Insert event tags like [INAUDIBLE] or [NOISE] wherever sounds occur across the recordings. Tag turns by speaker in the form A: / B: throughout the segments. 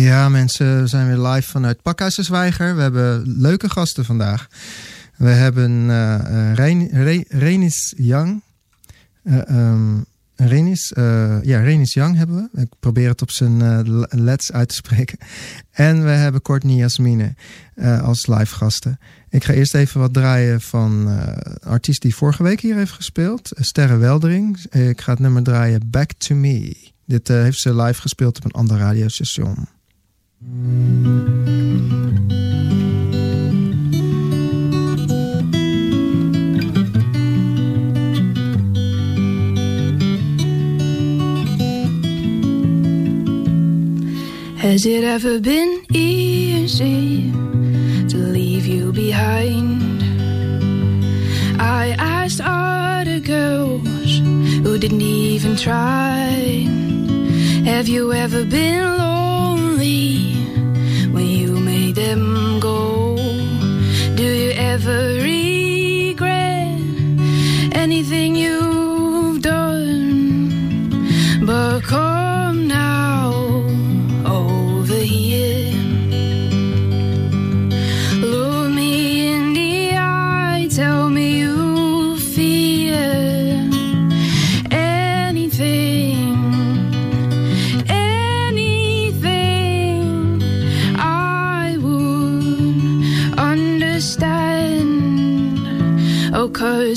A: Ja, mensen, we zijn weer live vanuit Pakhuis Zwijger. We hebben leuke gasten vandaag. We hebben uh, Renis Young. Uh, um, Renis, uh, ja, Renis Young hebben we. Ik probeer het op zijn uh, lets uit te spreken. En we hebben Courtney Jasmine als live gasten. Ik ga eerst even wat draaien van een artiest die vorige week hier heeft gespeeld. Sterre Weldering. Ik ga het nummer draaien Back to Me. Dit heeft ze live gespeeld op een ander radiostation.
B: Has it ever been easy to leave you behind? I asked other girls who didn't even try. Have you ever been lonely when you made them go? Do you ever regret anything you've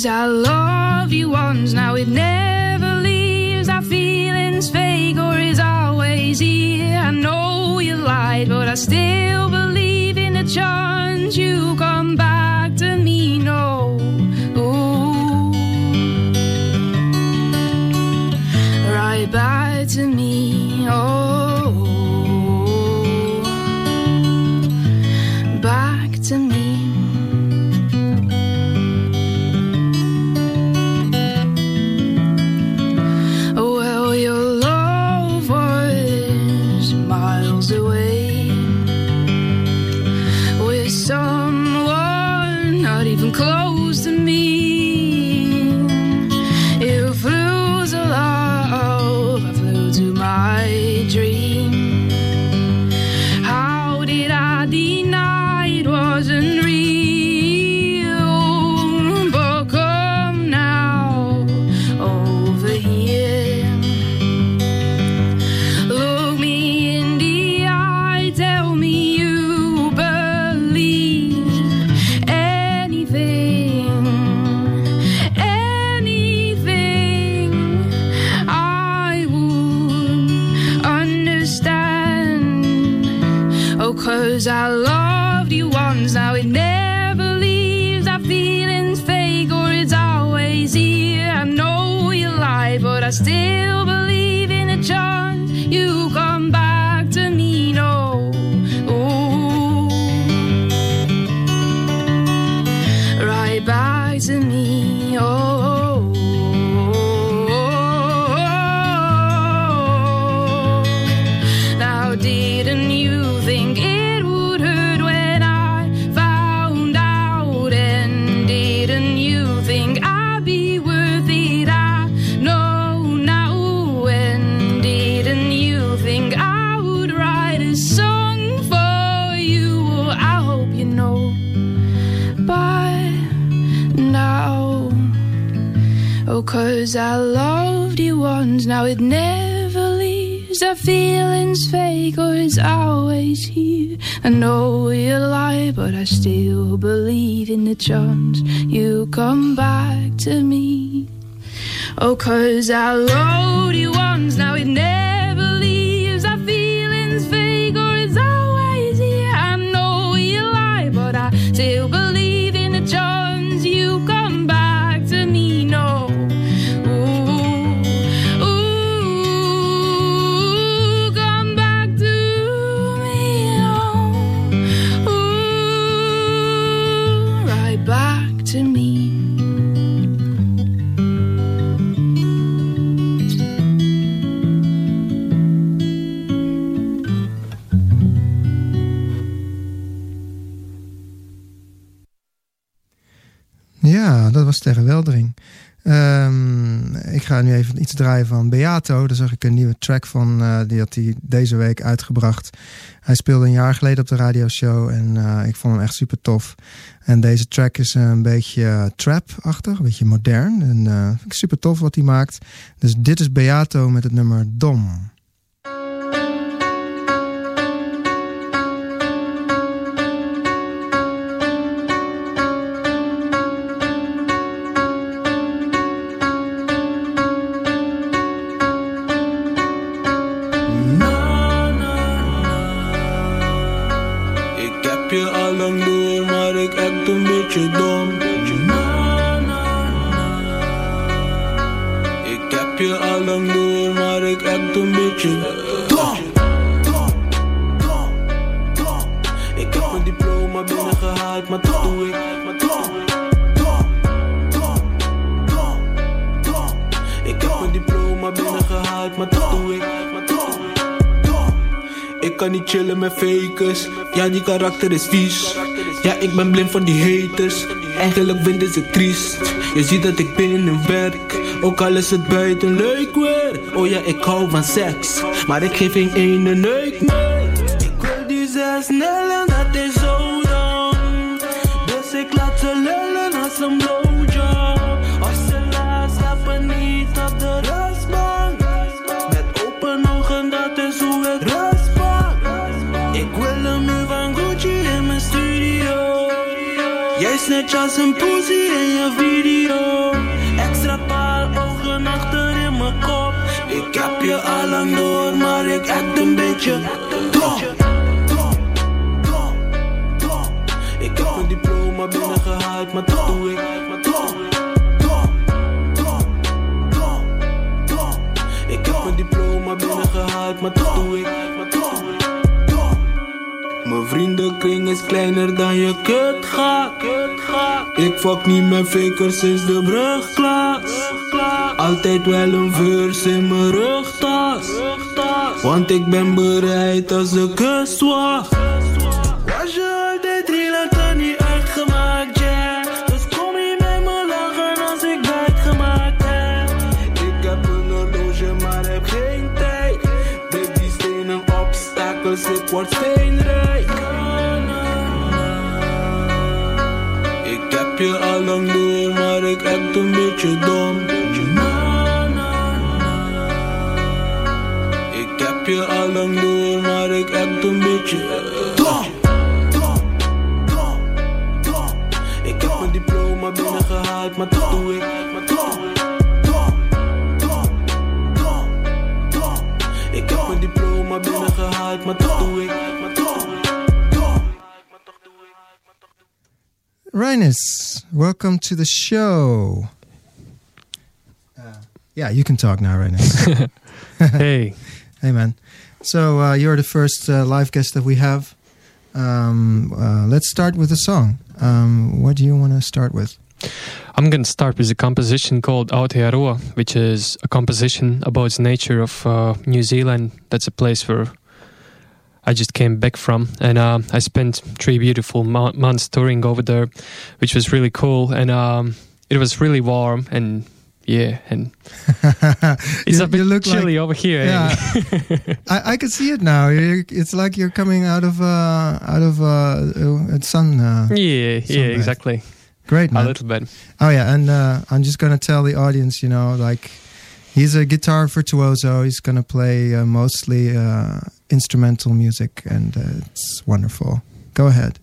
B: I love you once, now it never leaves. Our feelings fake or is always here. I know you lied, but I still believe in a chance you cause I loved you once, now it never leaves. The feeling's fake or it's always here. I know you lie, but I still believe in the chance you come back to me. Oh, cause I loved you once, now it never
A: tegen. Ehm, ik ga nu even iets draaien van Beato. Daar zag ik een nieuwe track van. eh, die had hij deze week uitgebracht. Hij speelde een jaar geleden op de radioshow. En eh, ik vond hem echt super tof. En deze track is een beetje trap-achtig. Een beetje modern. En eh, vind ik super tof wat hij maakt. Dus dit is Beato met het nummer Dom.
C: Die karakter is vies. Ja, ik ben blind van die haters. Eigenlijk vinden ze triest. Je ziet dat ik binnen werk. Ook al is het buiten leuk weer. Oh ja, ik hou van seks. Maar ik geef geen ene neuk meer. Ik wil die zes snel dat is zo dom. Dus ik laat ze lullen als een blowjob. Als een pussy in je video. Extra paar ogen achter in mijn kop. Ik heb je al lang door, maar ik act een beetje dom. Ik heb een diploma binnengehaald, maar dat doe ik. Ik. Heb mijn diploma binnengehaald. Maar dat doe ik. Mijn vriendenkring is kleiner dan je kut gaat. Ik fuck niet met fakers sinds de brugklas. Altijd wel een verse in mijn rugtas. Want ik ben bereid als de kust wacht. Was je altijd real en dan niet uitgemaakt, yeah. Dus kom hier met me lachen als ik buit gemaakt heb. Ik heb een horloge, maar heb geen tijd. Breek die stenen obstakels, ik word steenrijk. Je al lang door, maar ik act een beetje dom. Na, na, na. Ik heb je al lang door, maar ik act een beetje dom. Ik heb mijn diploma binnengehaald, maar dat doe ik. Maar dat doe ik. Ik heb mijn diploma binnengehaald. Maar dat doe ik.
A: Reinis, welcome to the show. Uh, yeah, you can talk now, Reinis. [LAUGHS]
D: hey,
A: hey, man. So uh, you're the first uh, live guest that we have. Um, uh, let's start with a song. Um, what do you want to start with?
D: I'm going to start with a composition called Aotearoa, which is a composition about the nature of uh, New Zealand. That's a place where I just came back from, and uh, I spent three beautiful mo- months touring over there, which was really cool. And um, it was really warm, and yeah, and [LAUGHS] it's
A: You-
D: a bit
A: look like-
D: chilly over here.
A: Yeah, [LAUGHS] I, I can see it now. You're, it's like you're coming out of uh, out of uh, uh, sun. Uh,
D: yeah, yeah, exactly.
A: great, man.
D: A little bit.
A: Oh yeah, and uh, I'm just gonna tell the audience, you know, like he's a guitar virtuoso. He's gonna play uh, mostly uh, instrumental music, and uh, it's wonderful. Go ahead.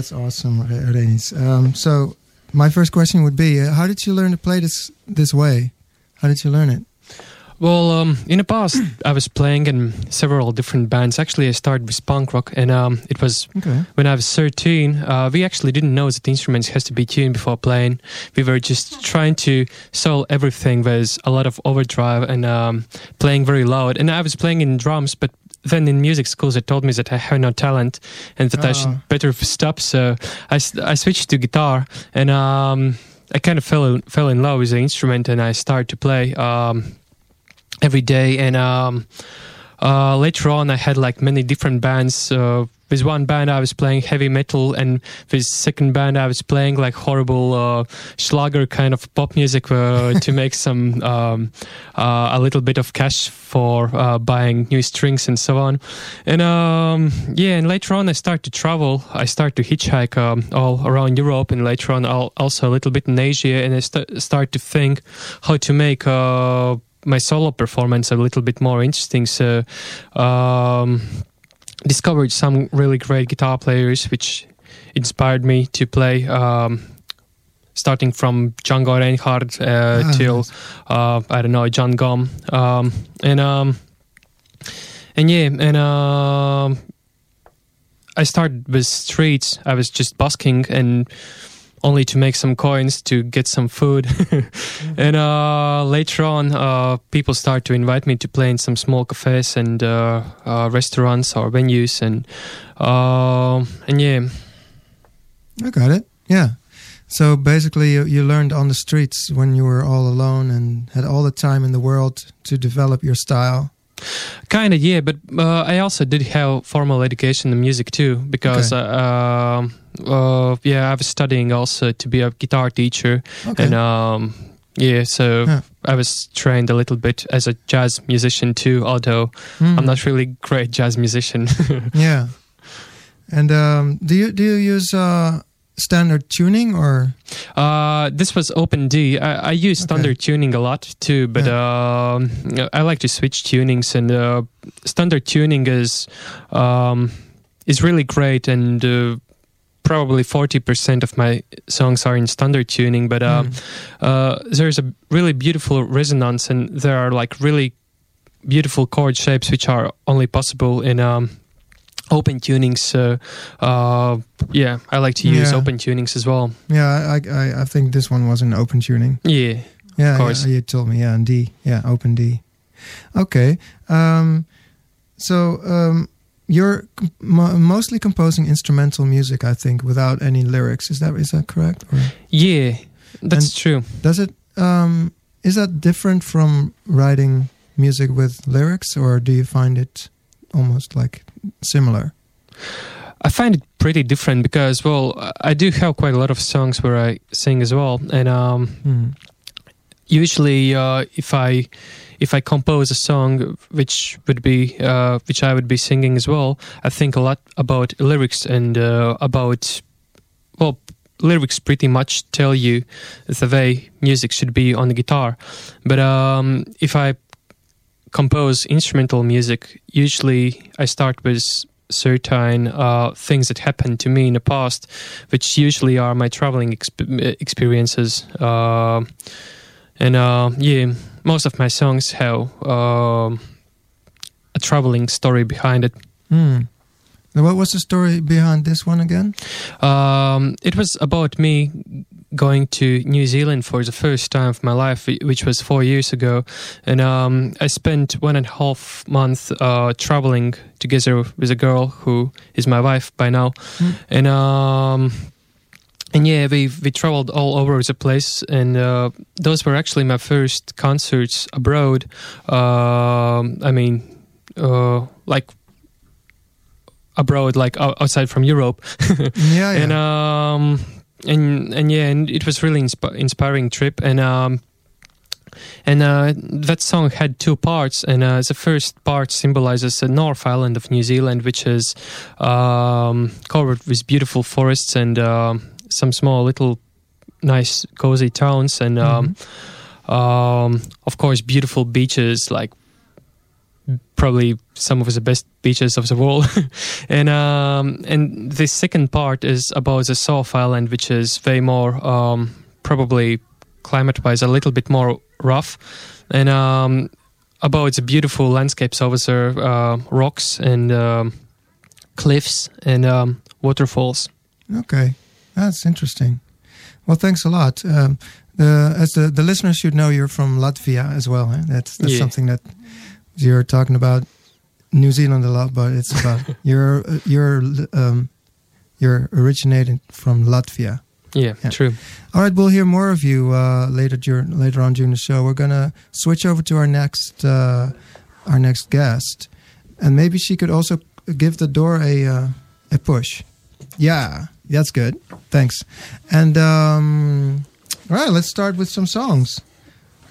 A: That's awesome, Re- Reinis. Um, so, my first question would be: uh, How did you learn to play this this way? How did you learn it?
D: Well, um, in the past, I was playing in several different bands. Actually, I started with punk rock, and um, it was
A: Okay.
D: when I was 13. Uh, we actually didn't know that the instruments has to be tuned before playing. We were just trying to solve everything with a lot of overdrive and um, playing very loud. And I was playing in drums, but then in music schools they told me that I have no talent and that I
A: Oh.
D: should better stop. So I, I switched to guitar, and um, I kind of fell in, fell in love with the instrument, and I started to play. Um, every day and um uh later on i had like many different bands. Uh with one band i was playing heavy metal and with second band i was playing like horrible uh schlager kind of pop music uh, [LAUGHS] to make some um uh, a little bit of cash for uh, buying new strings and so on. And um yeah and later on i start to travel. I start to hitchhike um, all around europe and later on al- also a little bit in asia and i st- started to think how to make uh my solo performance a little bit more interesting. So, um, discovered some really great guitar players, which inspired me to play. Um, starting from Django Reinhardt uh,
A: Ah,
D: till
A: nice.
D: uh, I don't know Jon Gomm, um, and um, and yeah, and um, I started with streets. I was just busking and only to make some coins to get some food. [LAUGHS] and uh, later on, uh, people start to invite me to play in some small cafes and uh, uh, restaurants or venues, and uh, and yeah,
A: I got it. Yeah. So basically, you, you learned on the streets when you were all alone and had all the time in the world to develop your style.
D: Kind of yeah. But uh, I also did have formal education in music too, because
A: Okay.
D: uh, um, uh, yeah, I was studying also to be a guitar teacher,
A: Okay.
D: and um, yeah, so.
A: Yeah.
D: I was trained a little bit as a jazz musician too, although
A: Hmm.
D: I'm not really great jazz musician. [LAUGHS]
A: Yeah. And um, do you do you use uh, standard tuning or?
D: Uh, this was OpenD. I, I use standard tuning a lot too, but um, I like to switch tunings. And uh, standard tuning is um, is really great, and uh, probably forty percent of my songs are in standard tuning. But uh,
A: Hmm.
D: uh, there's a really beautiful resonance, and there are like really beautiful chord shapes which are only possible in. Um, Open tunings, so uh, yeah, I like to use
A: Yeah.
D: open tunings as well.
A: Yeah, I, I I think this one was an open tuning.
D: Yeah,
A: Yeah,
D: course.
A: yeah, you told me. Yeah, in D. Yeah, open D. Okay. Um, so um, you're com- mostly composing instrumental music, I think, without any lyrics. Is that is that correct? Or
D: Yeah, that's
A: And-
D: true.
A: does it? Um, is that different from writing music with lyrics, or do you find it almost like similar?
D: I find it pretty different because, well, I do have quite a lot of songs where I sing as well, and um,
A: Hmm.
D: usually uh, if I if I compose a song which would be uh, which I would be singing as well, I think a lot about lyrics and uh, about well. Lyrics pretty much tell you the way music should be on the guitar, but um, if I compose instrumental music, usually I start with certain uh, things that happened to me in the past, which usually are my traveling exp- experiences. Uh, and uh, yeah, most of my songs have um a traveling story behind it.
A: Hmm. What was the story behind this one again?
D: Um, it was about me going to New Zealand for the first time of my life, which was four years ago, and um, I spent one and a half month uh, traveling together with a girl who is my wife by now,
A: Hmm.
D: and um, and yeah, we we traveled all over the place, and uh, those were actually my first concerts abroad. Um, I mean, uh, like abroad, like outside from Europe.
A: Yeah, [LAUGHS] yeah.
D: and um and and yeah and it was really insp- inspiring trip and um and uh, that song had two parts, and uh, the first part symbolizes the North Island of New Zealand, which is um, covered with beautiful forests and um some small little nice cozy towns, and um, um, of course beautiful beaches like probably some of the best beaches of the world. [LAUGHS] and um, and the second part is about the South Island, which is way more um, probably climate-wise a little bit more rough, and um, about the beautiful landscapes over there, uh, rocks and um, cliffs and um, waterfalls.
A: Okay, that's interesting. Well, thanks a lot. Um, the, as the, the listeners should know, you're from Latvia as well. Eh? That's that's
D: Yeah.
A: something that you're talking about New Zealand a lot, but it's about [LAUGHS] you're you're um, you're originating from Latvia.
D: Yeah,
A: Yeah.
D: true.
A: All right, we'll hear more of you uh, later during later on during the show. We're gonna switch over to our next uh, our next guest, and maybe she could also give the door a uh, a push. Yeah, that's good. Thanks. And um, all right, let's start with some songs.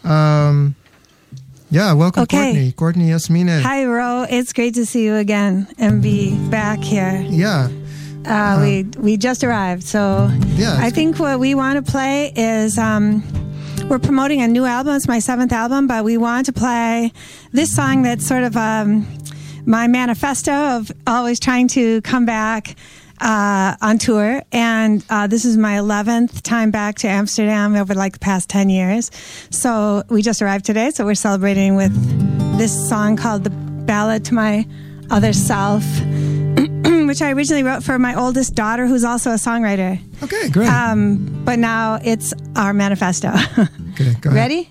A: Um, yeah, welcome,
E: Okay.
A: Courtney. Courtney Yasmineh.
E: Hi, Ro. It's great to see you again and be back here.
A: Yeah,
E: Uh, we we just arrived, so
A: yeah.
E: I think what we want to play is um, we're promoting a new album. It's my seventh album, but we want to play this song that's sort of um, my manifesto of always trying to come back uh, on tour. And uh, this is my 11th time back to Amsterdam over like the past 10 years. So we just arrived today, so we're celebrating with this song called The Ballad to My Other Self. [CLEARS THROAT] Which I originally wrote for my oldest daughter, who's also a songwriter.
A: okay, great.
E: Um, but now it's our manifesto. [LAUGHS]
A: okay, go ahead.
E: Ready?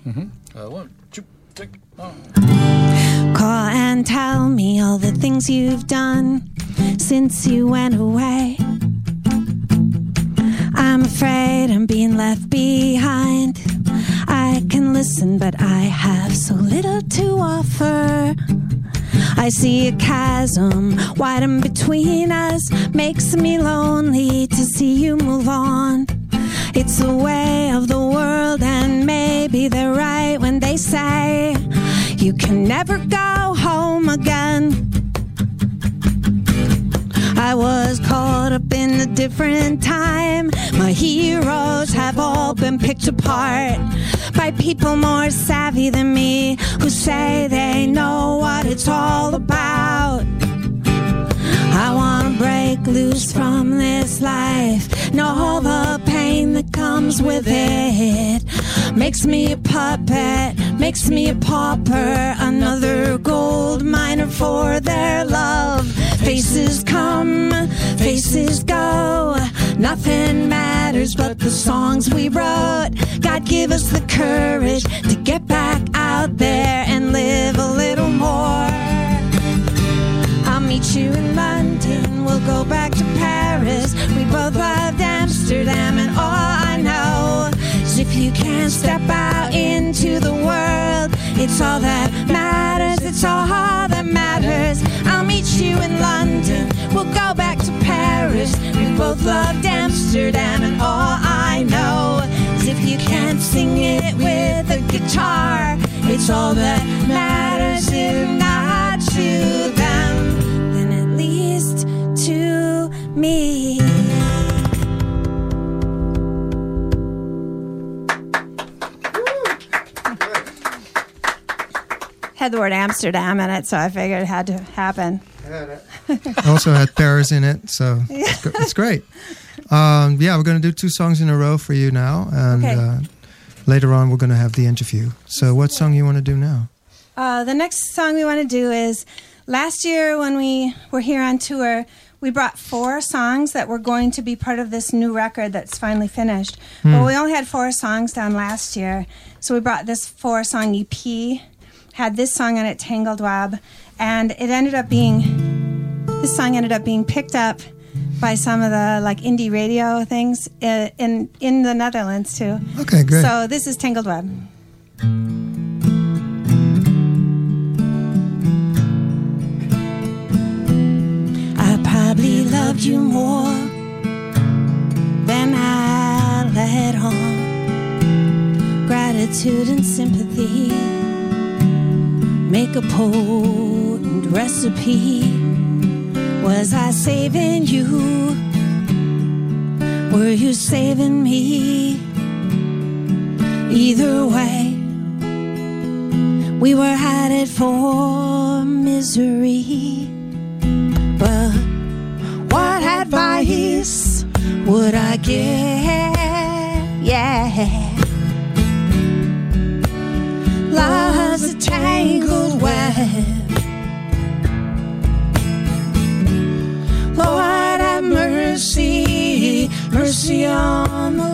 F: Uh, one, two, three, four.
E: Call and tell me all the things you've done since you went away. I'm afraid I'm being left behind. I can listen, but I have so little to offer. I see a chasm widen between us, makes me lonely to see you move on. It's the way of the world, and maybe they're right when they say you can never go home again. I was caught up in a different time. My heroes have all been picked apart by people more savvy than me who say they know what it's all about. I wanna break loose from this life. Know all the pain that comes with it. Makes me a puppet, makes me a pauper. Another gold miner for their love. Faces come, faces go. Nothing matters but the songs we wrote. God give us the courage to get back out there and live a little more. Meet you in London. We'll go back to Paris. We both loved Amsterdam, and all I know is if you can't step out into the world, it's all that matters. It's all that matters. I'll meet you in London. We'll go back to Paris. We both loved Amsterdam, and all I know is if you can't sing it with a guitar, it's all that matters. If not to them, me. Had the word Amsterdam in it, so I figured it had to happen.
A: also had Paris in it, so it's, it's great. Um, yeah, we're going to do two songs in a row for you now, and
E: Okay.
A: uh, later on we're going to have the interview. So, what song you want to do now?
E: Uh, the next song we want to do is last year when we were here on tour, we brought four songs that were going to be part of this new record that's finally finished. But we only had four songs done last year, so we brought this four song EP, had this song on it, Tangled Web, and it ended up being this song ended up being picked up by some of the like indie radio things uh, in in the Netherlands too.
A: Okay, great.
E: So this is Tangled Web. Gratitude and sympathy make a potent recipe. Was I saving you? Were you saving me? Either way, we were headed for misery. But what advice would I give?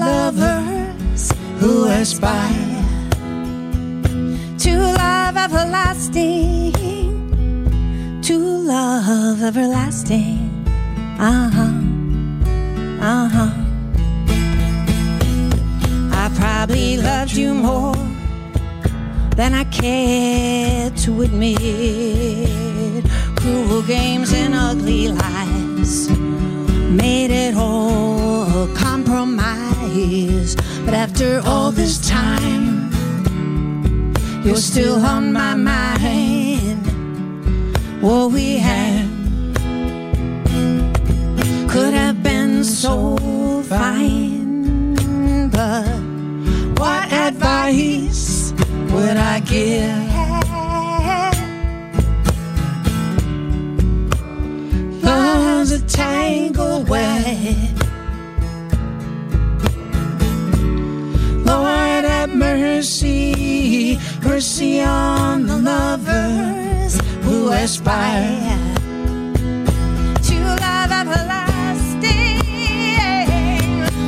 E: Lovers who aspire to love everlasting, to love everlasting. Uh huh, uh huh. I probably loved you more than I care to admit. Cruel games and ugly lies made it all a compromise. But after all this time, you're still on my mind. What we had could have been so fine, but what advice would I give? Love's a tangled web. Mercy, mercy on the lovers who aspire to love everlasting.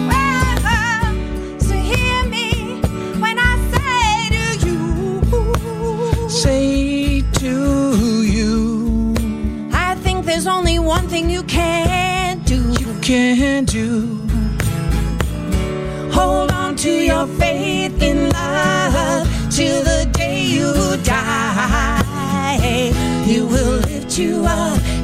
E: Well, so hear me when I say to you,
C: Say to you,
E: I think there's only one thing you can do.
C: you can do.
E: Hold on to your faith in love till the day you die. It will lift you up.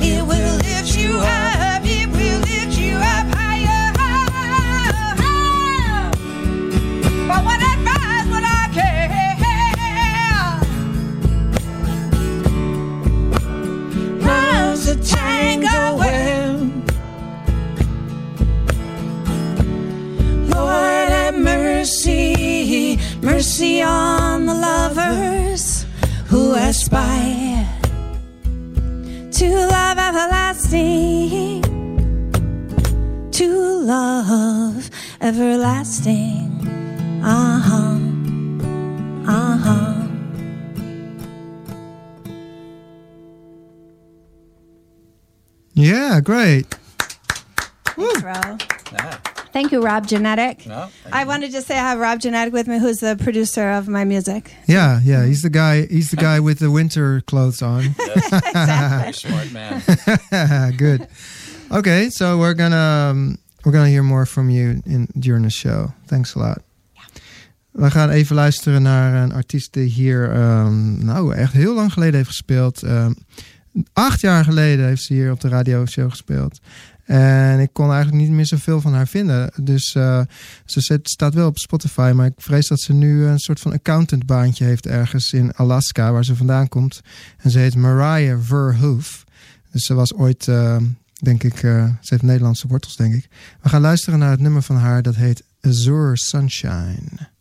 E: Mercy on the lovers who aspire to love everlasting, to love everlasting. Uh huh, uh huh.
A: Yeah, great.
E: Thanks, Rob.
F: Yeah.
E: Thank you, Rob Genadek.
F: No.
E: I
F: you.
E: wanted to say I have Rob Genadek with me, who's the producer of my music.
A: Yeah, yeah. He's the guy. He's the guy with the winter clothes on. [LAUGHS]
F: Very smart man. [LAUGHS]
A: Good. Okay, so we're gonna um, we're gonna hear more from you in during the show. Thanks a lot. We gaan even luisteren naar een artiest die hier, ehm, nou, echt heel lang geleden heeft gespeeld. Ehm, acht jaar geleden heeft ze hier op de radioshow gespeeld. En ik kon eigenlijk niet meer zoveel van haar vinden. Dus eh, ze staat wel op Spotify. Maar ik vrees dat ze nu een soort van accountantbaantje heeft ergens in Alaska, waar ze vandaan komt. En ze heet Mariah Verhoof. Dus ze was ooit, eh, denk ik, eh, ze heeft Nederlandse wortels, denk ik. We gaan luisteren naar het nummer van haar. Dat heet Azure Sunshine.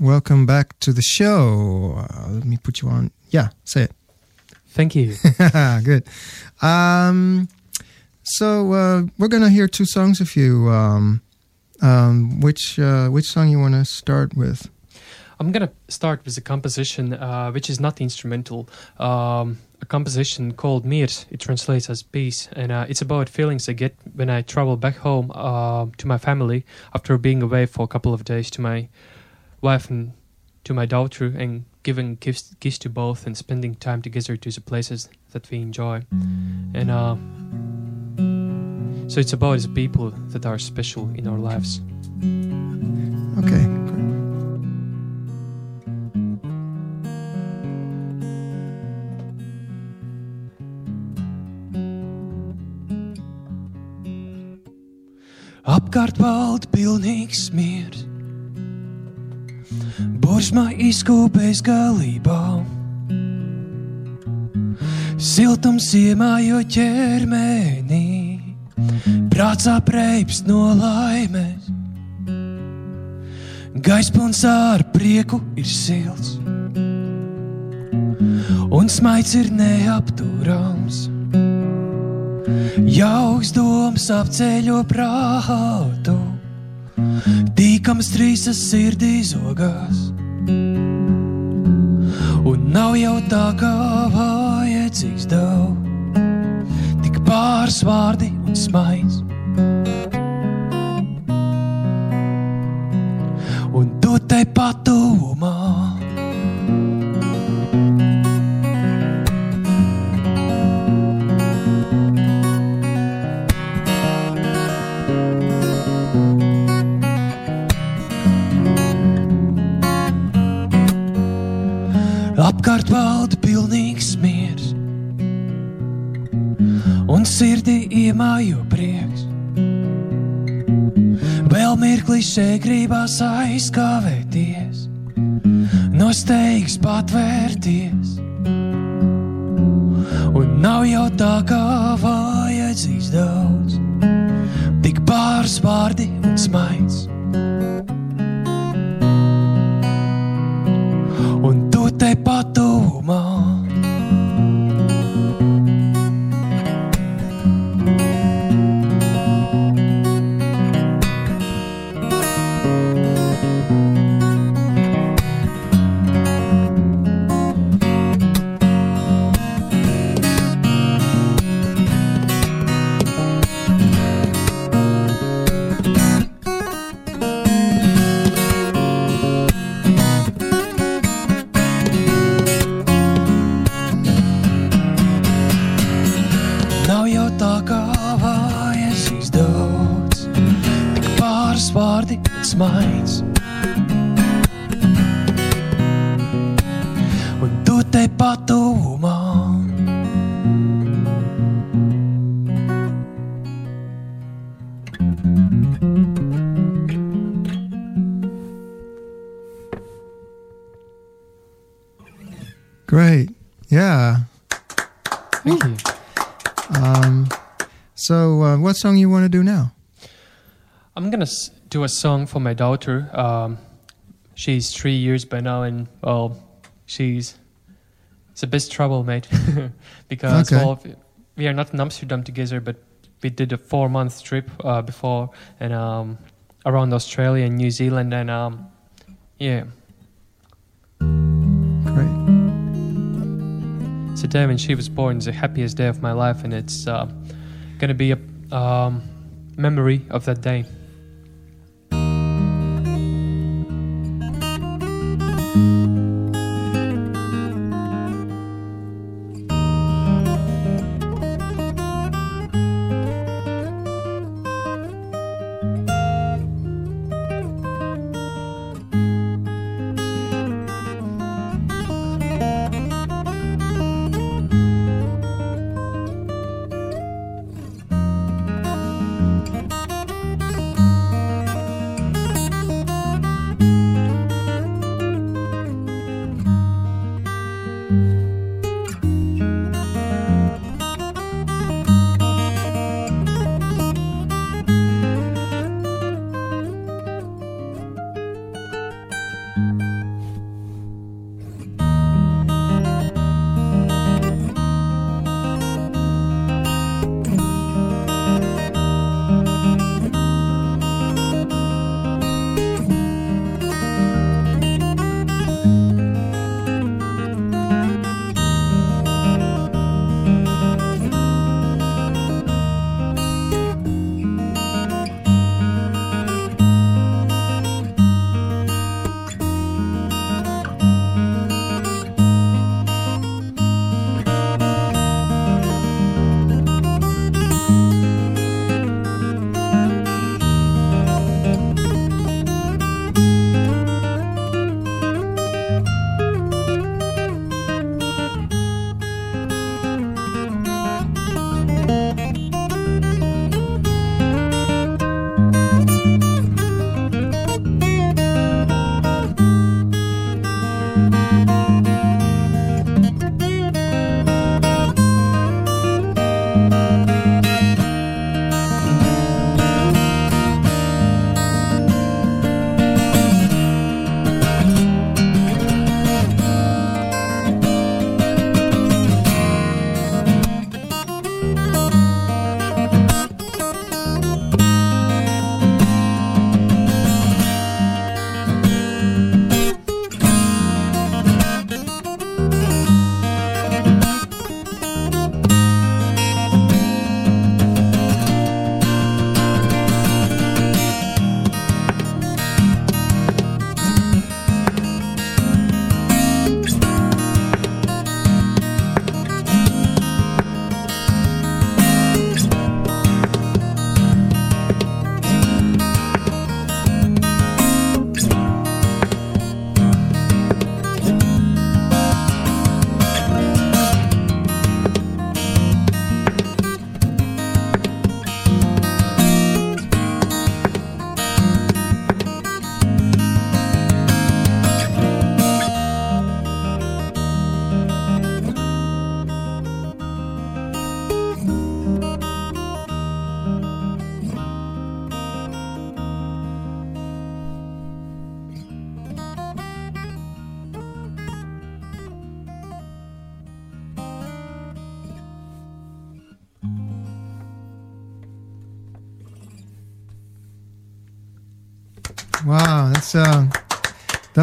A: Welcome back to the show. Uh, let me put you on. Yeah, say it.
D: Thank you. [LAUGHS]
A: Good. Um, so uh, we're gonna hear two songs of you. Um, um, which uh, which song you want to start with?
D: I'm gonna start with a composition uh, which is not instrumental. Um, a composition called Mir. It translates as peace, and uh, it's about feelings I get when I travel back home uh, to my family after being away for a couple of days to my wife and to my daughter, and giving gifts, gifts to both, and spending time together to the places that we enjoy. And uh, so it's about the people that are special in our lives.
A: Okay. great.
G: Apkārt valda pilnīgs miers. Bursma izkūpēs galībā. Siltums iemājo ķermenī, prātā preibs no laimes. Gaispils ar prieku ir silts, un smaids ir neapturams. Jauks domas apceļo prātu, tīkams trīsas sirdī zogās. Un nav jau tā kā vajadzīgs daudz, tik pāris vārdi un smaids. Un tu te patuvumā.
A: Song you want to do now?
D: I'm gonna s- do a song for my daughter. Um, she's three years by now, and well, she's it's a bit trouble, mate. [LAUGHS] because
A: Okay.
D: well, we are not in Amsterdam together, but we did a four month trip uh, before, and um, around Australia and New Zealand, and um, yeah,
A: Great.
D: a day when she was born. is the happiest day of my life, and it's uh, gonna be a um, memory of that day.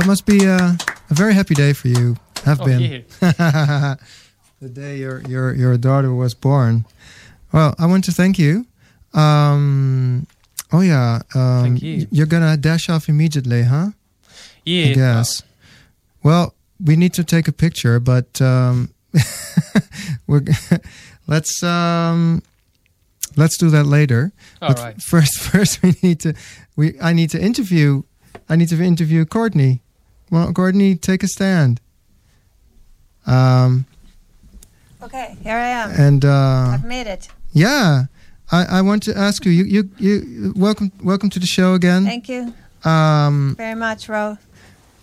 A: Must be uh, a very happy day for you. Have
D: Oh,
A: been
D: yeah. [LAUGHS]
A: the day your your your daughter was born. Well, I want to thank you. Um, oh yeah, um,
D: Thank you.
A: You're gonna dash off immediately, huh?
D: Yeah.
A: I guess. Well, we need to take a picture, but um, [LAUGHS] we're [LAUGHS] let's um, let's do that later.
D: All
A: but
D: right.
A: first, first we need to we I need to interview I need to interview Courtney. Well, Courtney, take a stand. Um,
E: Okay, here I am.
A: and uh,
E: I've made it.
A: yeah, I, I want to ask you. You you you welcome welcome to the show again.
E: Thank you
A: Um,
E: very much, Ro.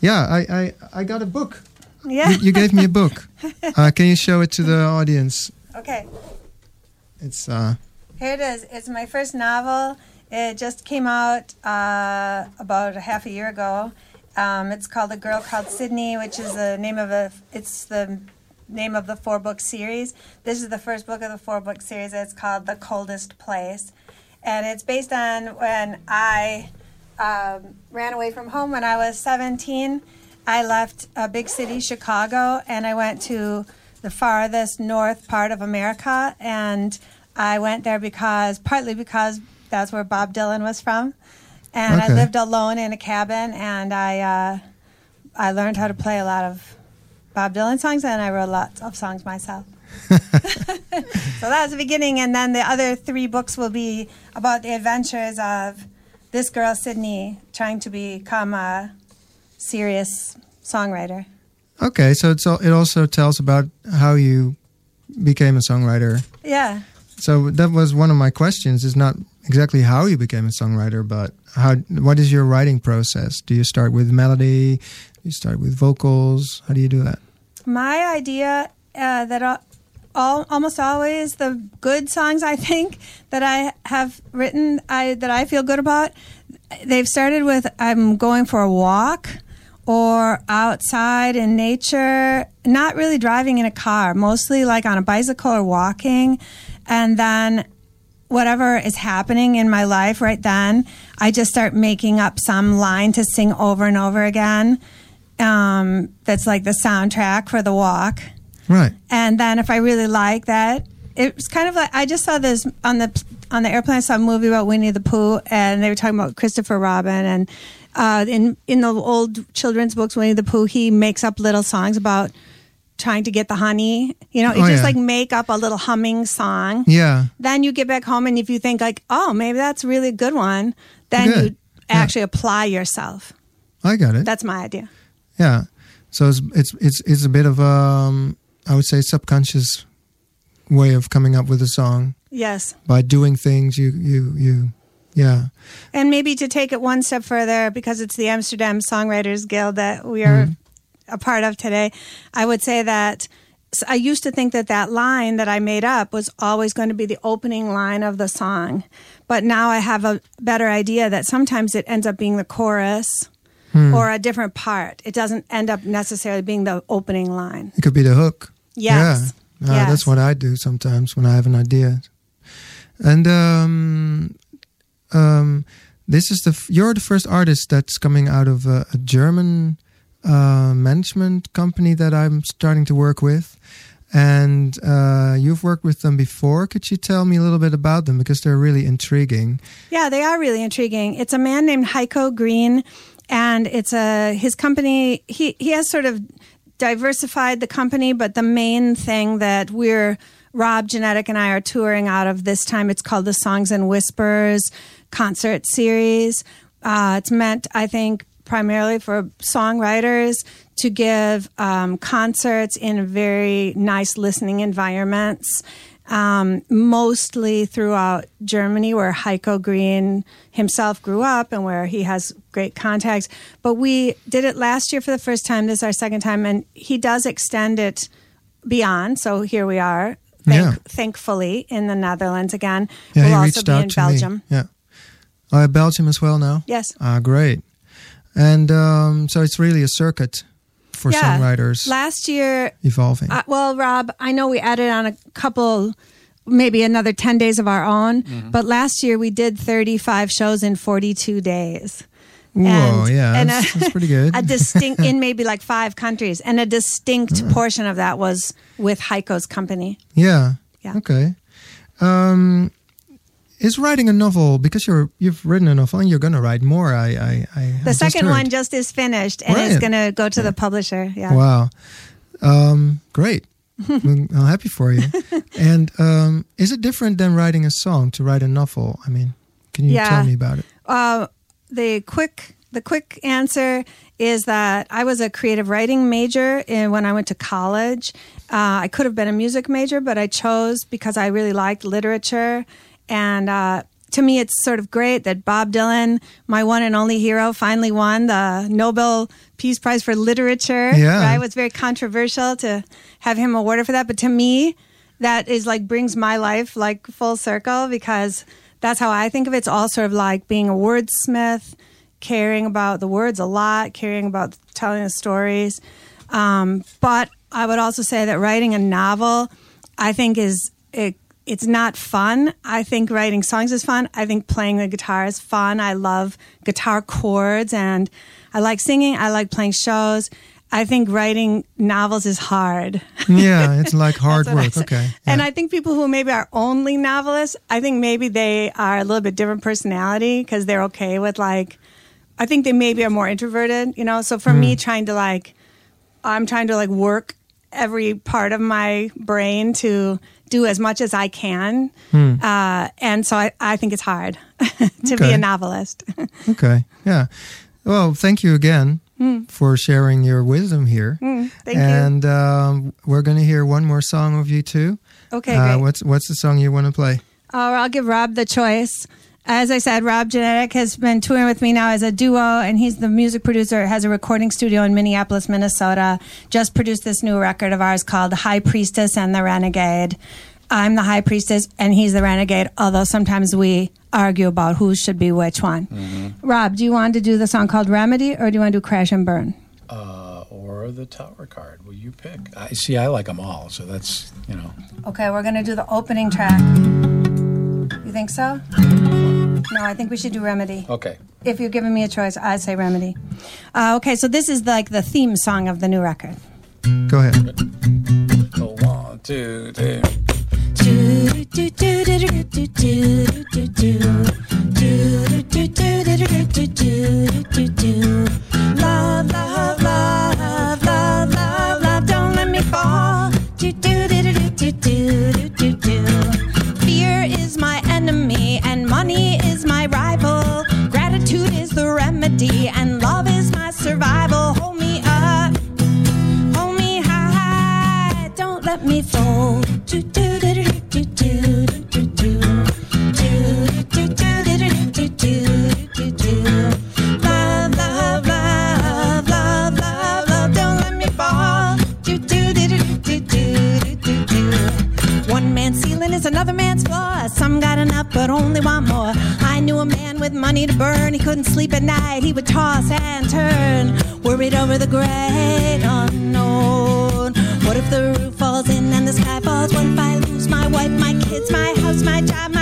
A: yeah, I, I I got a book.
E: Yeah.
A: You, you gave me a book. [LAUGHS] Uh, can you show it to the audience?
E: okay,
A: It's uh
E: here it is. It's my first novel. It just came out uh, about a half a year ago. Um, it's called A Girl Called Sydney, which is the name of a. It's the name of the four book series. This is the first book of the four book series. It's called The Coldest Place, and it's based on when I um, ran away from home when I was 17. I left a big city, Chicago, and I went to the farthest north part of America. And I went there because, partly because that's where Bob Dylan was from. And I lived alone in a cabin, and I, uh, I learned how to play a lot of Bob Dylan songs, and I wrote lots of songs myself. [LAUGHS] so that was the beginning, and then the other three books will be about the adventures of this girl, Sydney, trying to become a serious songwriter.
A: okay. So it's al- it also tells about how you became a songwriter.
E: Yeah.
A: So that was one of my questions. Is not exactly how you became a songwriter, but how. What is your writing process? Do you start with melody? Do you start with vocals? How do you do that?
E: My idea uh, that all, all almost always the good songs I think that I have written I that I feel good about they've started with I'm going for a walk or outside in nature not really driving in a car mostly like on a bicycle or walking and then whatever is happening in my life right then, I just start making up some line to sing over and over again. Um, that's like the soundtrack for the walk.
A: Right.
E: And then if I really like that, it's kind of like I just saw this on the on the airplane. I saw a movie about Winnie the Pooh, and they were talking about Christopher Robin. And uh, in in the old children's books, Winnie the Pooh, he makes up little songs about trying to get the honey. You know, you
A: Oh,
E: just
A: yeah.
E: like make up a little humming song
A: Yeah.
E: then you get back home and if you think like oh maybe that's really a good one then
A: Good.
E: you actually apply yourself
A: I got it.
E: that's my idea
A: Yeah. So it's it's it's it's a bit of um I would say subconscious way of coming up with a song
E: yes
A: by doing things you you you yeah.
E: and maybe to take it one step further because it's the amsterdam songwriters guild that we are a part of today i would say that I used to think that that line that i made up was always going to be the opening line of the song but now i have a better idea that sometimes it ends up being the chorus or a different part it doesn't end up necessarily being the opening line
A: It could be the hook.
E: Yes.
A: Yeah. Uh,
E: Yes.
A: That's what I do sometimes when I have an idea. And um um this is the f- you're the first artist that's coming out of a, a German uh, management company that I'm starting to work with. And uh, you've worked with them before. Could you tell me a little bit about them because they're really intriguing?
E: Yeah, they are really intriguing. It's a man named Heiko Green, and it's a his company. He he has sort of diversified the company, but the main thing that we're Rob Genadek and I are touring out of this time. It's called the Songs and Whispers concert series. Uh, it's meant, I think, primarily for songwriters to give um, concerts in very nice listening environments um, mostly throughout Germany, where Heiko Green himself grew up and where he has great contacts. But we did it last year for the first time. This is our second time, and he does extend it beyond. So here we are, thank,
A: Yeah.
E: thankfully, in the Netherlands again.
A: Yeah,
E: we'll
A: he
E: also
A: reached
E: be
A: out
E: in
A: to
E: Belgium.
A: me. Yeah. Uh, Belgium as well now?
E: Yes.
A: Ah, great. And um, so it's really a circuit for
E: Yeah.
A: songwriters
E: Last year,
A: evolving.
E: Uh, well, Rob, I know we added on a couple, maybe another 10 days of our own, but last year we did 35 shows in 42 days.
A: Whoa,
E: and,
A: yeah,
E: and
A: that's, that's pretty good. [LAUGHS]
E: a distinct in [LAUGHS] maybe like five countries, and a distinct
A: Mm.
E: portion of that was with Heiko's company.
A: yeah.
E: Yeah.
A: Okay. Um, is writing a novel because you're you've written a novel and you're gonna write more? I I, I
E: The
A: just
E: second
A: heard.
E: one just is finished, and it's going to go to the publisher. Yeah.
A: Wow. Um, great. I'm [LAUGHS] I'm happy for you. [LAUGHS] and um, is it different than writing a song to write a novel? I mean, can you
E: Yeah.
A: tell me about it?
E: Uh, the quick the quick answer is that I was a creative writing major in, when I went to college. Uh, I could have been a music major, but I chose because I really liked literature. And uh, to me, it's sort of great that Bob Dylan, my one and only hero, finally won the Nobel Peace Prize for Literature.
A: Yeah.
E: Right? It was very controversial to have him awarded for that. But to me, that is like brings my life like full circle because that's how I think of it. It's all sort of like being a wordsmith, caring about the words a lot, caring about telling the stories. Um, but I would also say that writing a novel, I think is it, it's not fun. I think writing songs is fun. I think playing the guitar is fun. I love guitar chords and I like singing. I like playing shows. I think writing novels is hard.
A: Yeah, it's like [LAUGHS] hard
E: That's what I
A: work. Okay.
E: And. I think people who maybe are only novelists, I think maybe they are a little bit different personality because they're okay with like, I think they maybe are more introverted, you know? So for
A: Hmm.
E: me, trying to like, I'm trying to like work every part of my brain to do as much as I can. Uh, and so I, I think it's hard [LAUGHS] to be a novelist. [LAUGHS]
A: Okay. Yeah. Well, thank you again for sharing your wisdom here.
E: Hmm. Thank you.
A: and um, we're going to hear one more song of you too.
E: Okay,
A: Uh,
E: great.
A: what's what's the song you want to play?
E: Or I'll give Rob the choice. As I said, Rob Genadek has been touring with me now as a duo, and he's the music producer, has a recording studio in Minneapolis, Minnesota. Just produced this new record of ours called The High Priestess and the Renegade. I'm the High Priestess, and he's the Renegade, although sometimes we argue about who should be which one. Rob, do you want to do the song called Remedy, or do you want to do Crash and Burn?
F: Uh, or the tower card. Will you pick? I see. I like them all, so that's you know.
E: Okay, we're going to do the opening track. You think so? [LAUGHS] No, I think we should do Remedy.
F: Okay.
E: If you're giving me a choice, I say Remedy. Uh, okay, so this is like the theme song of the new record.
A: Go ahead.
F: So one, two, three.
E: Love, love, love, love, sleep at night. He would toss and turn, worried over the great unknown. What if the roof falls in and the sky falls? What if I lose my wife, my kids, my house, my job,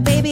E: baby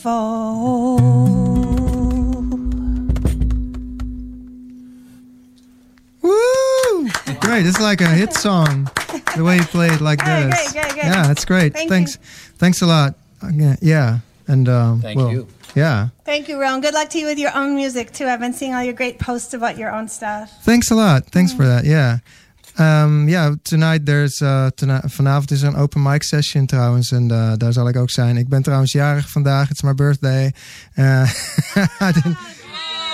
E: fall.
A: Woo! Great. It's like a hit song. The way you play it like
E: Great,
A: this.
E: great, great, great.
A: Yeah, that's great.
E: Thank
A: Thanks. Thanks a lot. Yeah. And um,
F: Thank
A: well,
F: you.
A: Yeah.
H: Thank you, Ron. Good luck to you with your own music too. I've been seeing all your great posts about your own stuff.
A: Thanks a lot. Thanks
H: Mm.
A: for that. Yeah. Um, yeah, tonight there's uh, tonight, vanavond is er een open mic session trouwens en uh, daar zal ik ook zijn. Ik ben trouwens jarig vandaag. It's my birthday. Uh, [LAUGHS] I didn't.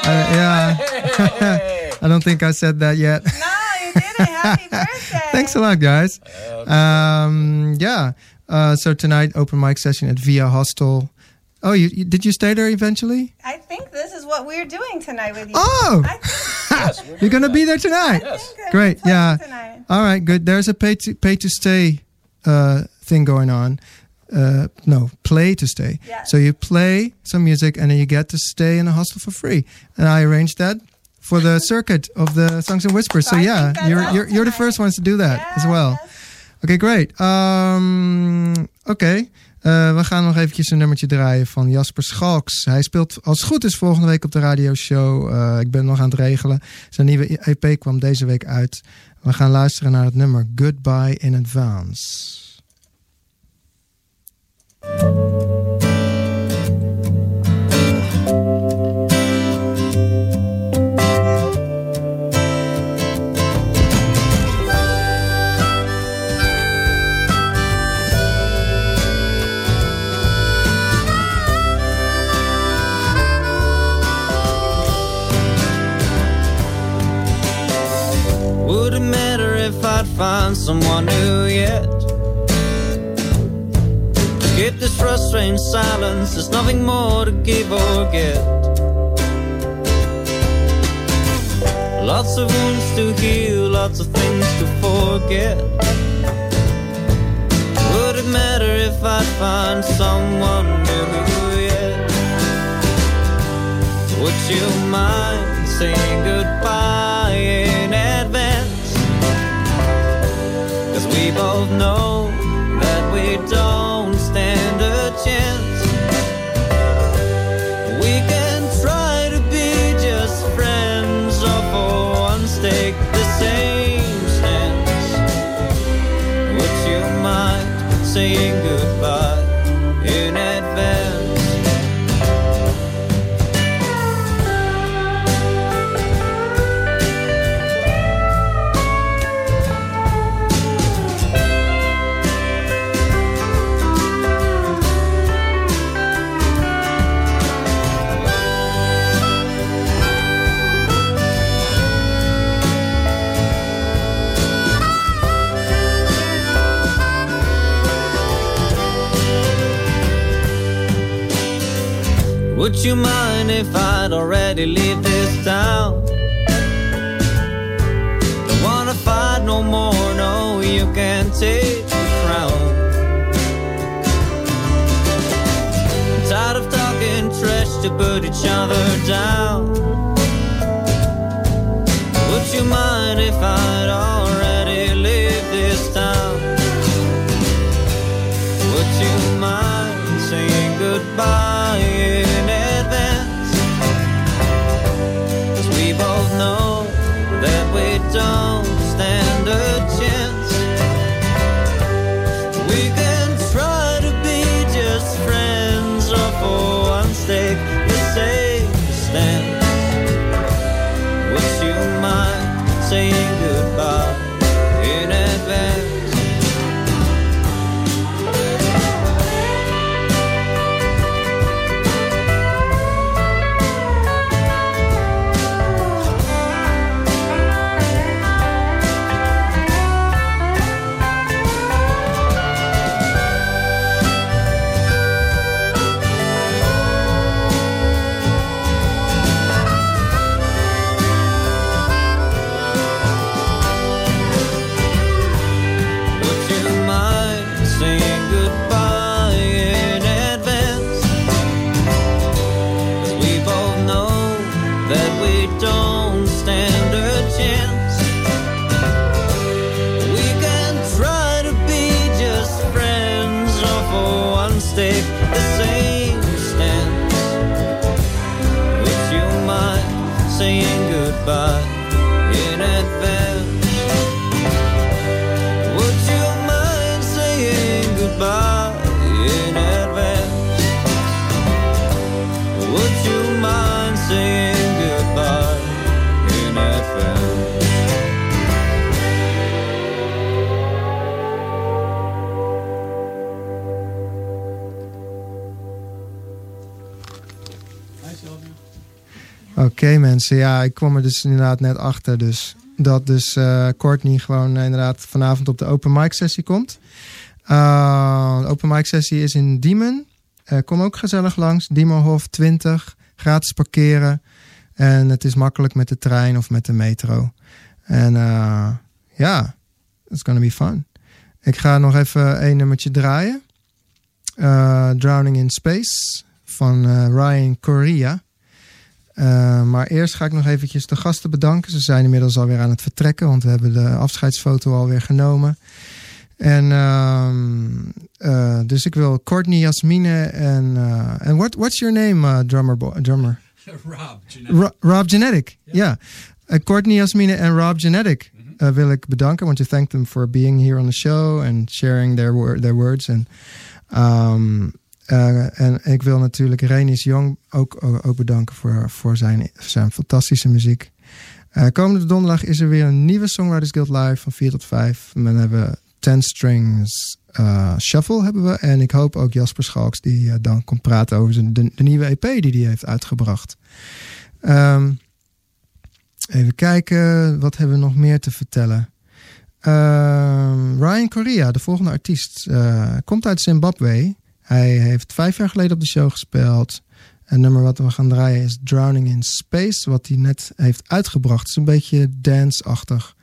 A: I- yeah. [LAUGHS] I don't think I said that yet.
H: No, you didn't. Happy [LAUGHS] birthday.
A: Thanks a lot, guys. Um, yeah. Uh, so tonight, open mic session at Via Hostel. Oh, you, you did you stay there eventually?
H: I think this is what we're doing tonight with you.
A: Oh!
H: Think [LAUGHS]
A: You're gonna be there tonight.
H: Yes.
A: Great. Yeah.
H: tonight.
A: All right. Good. There's a pay to pay to stay uh, thing going on. Uh, no, play to stay.
H: Yes.
A: So you play some music and then you get to stay in a hostel for free. And I arranged that for the [LAUGHS] circuit of the Songs and Whispers. So
H: I
A: yeah, you're you're you're the first ones to do that as well. Okay, great. Um, Oké. Uh, we gaan nog eventjes een nummertje draaien van Jasper Schalks. Hij speelt als het goed is volgende week op de radioshow. Uh, ik ben nog aan het regelen. Zijn nieuwe EP kwam deze week uit. We gaan luisteren naar het nummer Goodbye in Advance.
I: Find someone new yet? Keep this frustrating silence, there's nothing more to give or get. Lots of wounds to heal, lots of things to forget. Would it matter if I'd find someone new yet? Would you mind saying goodbye in we both know that we don't stand a chance. We can try to be just friends or for once take the same stance. Would you mind saying goodbye Would you mind if I'd already leave this town? Don't wanna fight no more, no, you can't take the crown. I'm Tired of talking trash to put each other down. Would you mind if I'd already leave this town? Would you mind saying goodbye
A: ja, ik kwam er dus inderdaad net achter. Dus dat dus eh, Courtney gewoon eh, inderdaad vanavond op de open mic sessie komt. Eh, de open mic sessie is in Diemen. Kom ook gezellig langs. Diemenhof 20, gratis parkeren. En het is makkelijk met de trein of met de metro. En ja, it's gonna be fun. Ik ga nog even een nummertje draaien. Drowning in Space van Ryan Correa. Eh, maar eerst ga ik nog eventjes de gasten bedanken. Ze zijn inmiddels alweer aan het vertrekken, want we hebben de afscheidsfoto alweer genomen. En ehm, eh, dus ik wil Courtney, Jasmine en eh, en what, what's your name, uh, drummer? Drummer? [LAUGHS]
F: Rob,
A: Ro- Rob Genetic, ja. Courtney, Jasmine en Rob Genetic eh, wil ik bedanken. want to thank them for being here on the show and sharing their, their words. Ehm, eh, en ik wil natuurlijk Renis Jong ook, ook, bedanken voor, voor zijn, zijn fantastische muziek. Eh, komende donderdag is er weer een nieuwe Songwriters Guild Live van 4 tot 5. En dan hebben we 10 Strings eh, Shuffle hebben we. En ik hoop ook Jasper Schalks die dan komt praten over zijn, de, nieuwe EP die hij heeft uitgebracht. Ehm, even kijken, wat hebben we nog meer te vertellen? Ehm, Ryan Correa, de volgende artiest, komt uit Zimbabwe. Hij heeft vijf jaar geleden op de show gespeeld. Een nummer wat we gaan draaien is Drowning in Space, wat hij net heeft uitgebracht. Het is een beetje dance-achtig.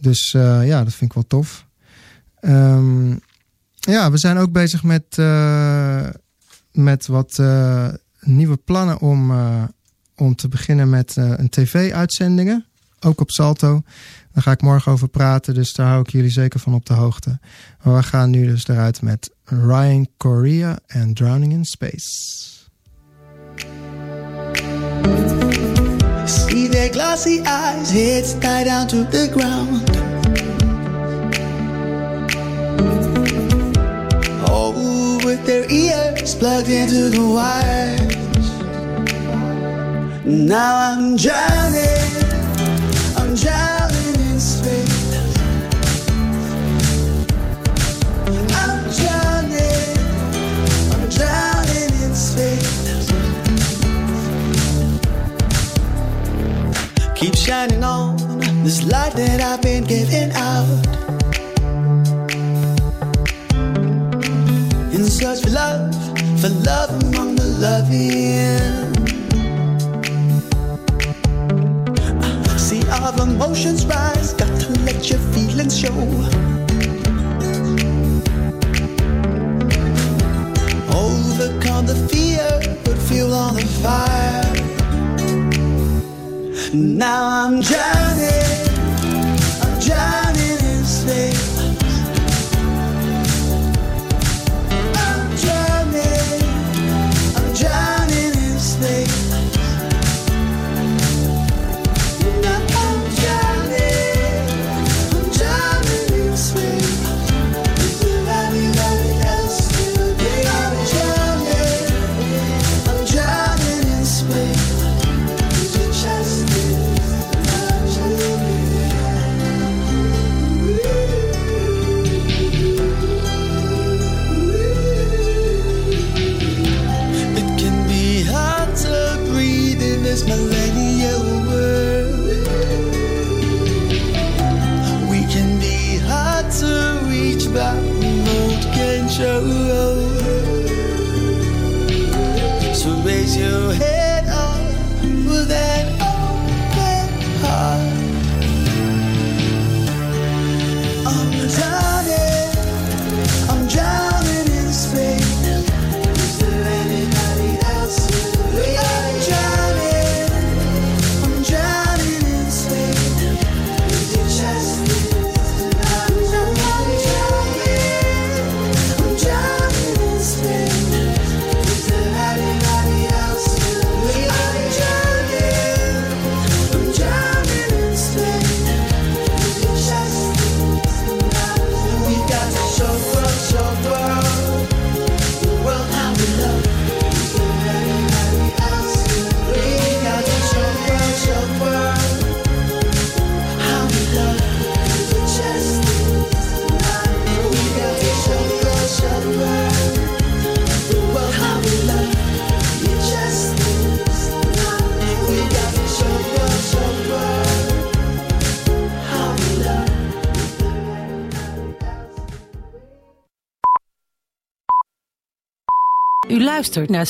A: Dus eh, ja, dat vind ik wel tof. Ehm, ja, we zijn ook bezig met, eh, met wat eh, nieuwe plannen om, om te beginnen met een tv-uitzendingen. Ook op Salto. Daar ga ik morgen over praten, dus daar hou ik jullie zeker van op de hoogte. Maar we gaan nu dus eruit met Ryan Correa and Drowning in Space.
J: See their glossy eyes, heads tied down to the ground. Oh, with their ears plugged into the wires. Now I'm drowning, I'm drowning shining on this light that I've been giving out. In search for love, for love among the loving. See all the emotions rise, got to let your feelings show. Overcome the fear, but feel all the fire. Now I'm drowning, I'm drowning
K: luistert naar